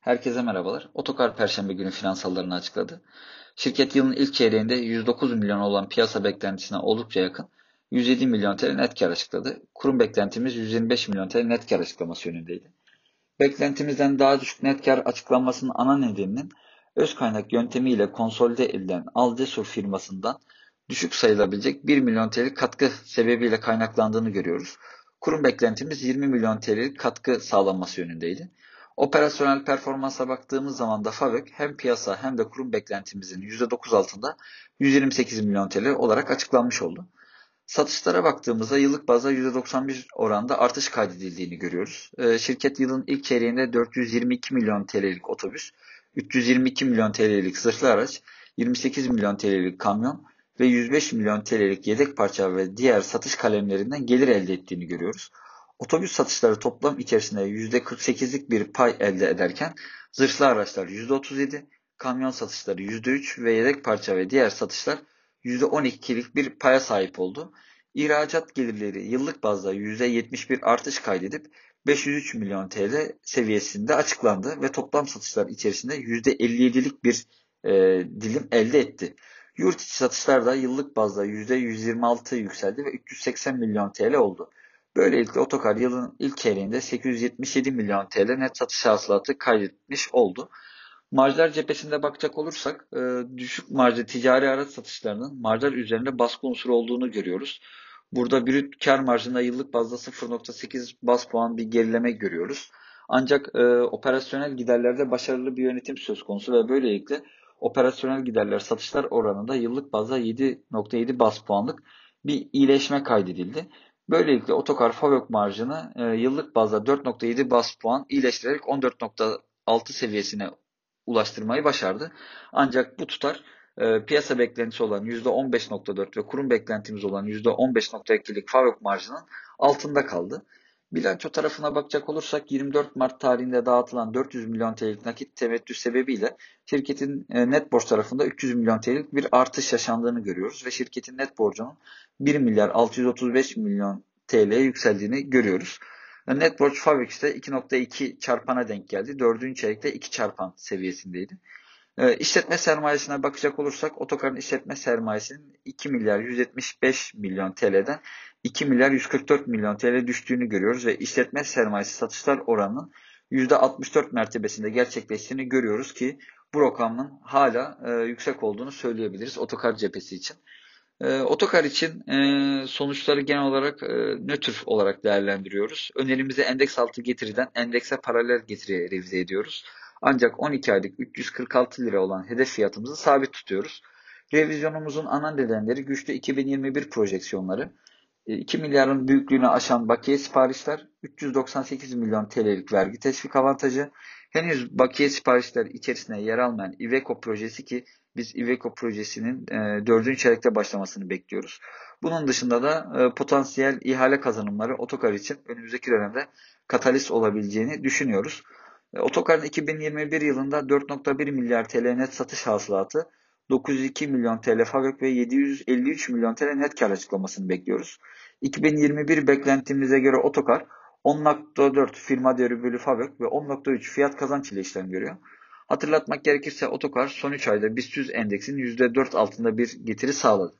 Herkese merhabalar. Otokar Perşembe günü finansallarını açıkladı. Şirket yılın ilk çeyreğinde 109 milyon olan piyasa beklentisine oldukça yakın 107 milyon TL net kar açıkladı. Kurum beklentimiz 125 milyon TL net kar açıklaması yönündeydi. Beklentimizden daha düşük net kar açıklanmasının ana nedeninin öz kaynak yöntemiyle konsolide edilen Aldesur firmasından düşük sayılabilecek 1 milyon TL katkı sebebiyle kaynaklandığını görüyoruz. Kurum beklentimiz 20 milyon TL katkı sağlanması yönündeydi. Operasyonel performansa baktığımız zaman da FAVÖK hem piyasa hem de kurum beklentimizin %9 altında 128 milyon TL olarak açıklanmış oldu. Satışlara baktığımızda yıllık bazda %91 oranda artış kaydedildiğini görüyoruz. Ee, şirket yılın ilk çeyreğinde 422 milyon TL'lik otobüs, 322 milyon TL'lik zırhlı araç, 28 milyon TL'lik kamyon ve 105 milyon TL'lik yedek parça ve diğer satış kalemlerinden gelir elde ettiğini görüyoruz. Otobüs satışları toplam içerisinde %48'lik bir pay elde ederken zırhlı araçlar %37, kamyon satışları %3 ve yedek parça ve diğer satışlar %12'lik bir paya sahip oldu. İhracat gelirleri yıllık bazda %71 artış kaydedip 503 milyon TL seviyesinde açıklandı ve toplam satışlar içerisinde %57'lik bir e, dilim elde etti. Yurt içi satışlar da yıllık bazda %126 yükseldi ve 380 milyon TL oldu. Böylelikle Otokar yılın ilk çeyreğinde 877 milyon TL net satış hasılatı kaydetmiş oldu. Marjlar cephesinde bakacak olursak e, düşük marjlı ticari araç satışlarının marjlar üzerinde baskı unsuru olduğunu görüyoruz. Burada brüt kar marjında yıllık bazda 0.8 bas puan bir gerileme görüyoruz. Ancak e, operasyonel giderlerde başarılı bir yönetim söz konusu ve böylelikle operasyonel giderler satışlar oranında yıllık bazda 7.7 bas puanlık bir iyileşme kaydedildi. Böylelikle otokar FAVÖK marjını e, yıllık bazda 4.7 bas puan iyileştirerek 14.6 seviyesine ulaştırmayı başardı. Ancak bu tutar e, piyasa beklentisi olan %15.4 ve kurum beklentimiz olan %15.2'lik FAVÖK marjının altında kaldı. Bilanço tarafına bakacak olursak 24 Mart tarihinde dağıtılan 400 milyon TL'lik nakit temettü sebebiyle şirketin e, net borç tarafında 300 milyon TL'lik bir artış yaşandığını görüyoruz ve şirketin net borcunun 1 milyar 635 milyon TL'ye yükseldiğini görüyoruz. Net borç Fabrix'te 2.2 çarpana denk geldi. Dördüncü çeyrekte 2 çarpan seviyesindeydi. E, işletme sermayesine bakacak olursak otokarın işletme sermayesinin 2 milyar 175 milyon TL'den 2 milyar 144 milyon TL düştüğünü görüyoruz ve işletme sermayesi satışlar oranının %64 mertebesinde gerçekleştiğini görüyoruz ki bu rakamın hala e, yüksek olduğunu söyleyebiliriz otokar cephesi için. E, otokar için e, sonuçları genel olarak e, nötr olarak değerlendiriyoruz. Önerimizi endeks altı getiriden endekse paralel getiriye revize ediyoruz. Ancak 12 aylık 346 lira olan hedef fiyatımızı sabit tutuyoruz. Revizyonumuzun ana nedenleri güçlü 2021 projeksiyonları, 2 e, milyarın büyüklüğünü aşan bakiye siparişler, 398 milyon TL'lik vergi teşvik avantajı, henüz bakiye siparişler içerisinde yer almayan Iveco projesi ki biz Iveco projesinin e, 4. çeyrekte başlamasını bekliyoruz. Bunun dışında da e, potansiyel ihale kazanımları otokar için önümüzdeki dönemde katalist olabileceğini düşünüyoruz. E, otokarın 2021 yılında 4.1 milyar TL net satış hasılatı, 902 milyon TL fabrik ve 753 milyon TL net kar açıklamasını bekliyoruz. 2021 beklentimize göre otokar 10.4 firma değeri bölü fabrik ve 10.3 fiyat kazanç ile işlem görüyor. Hatırlatmak gerekirse otokar son 3 ayda BIST 100 endeksinin %4 altında bir getiri sağladı.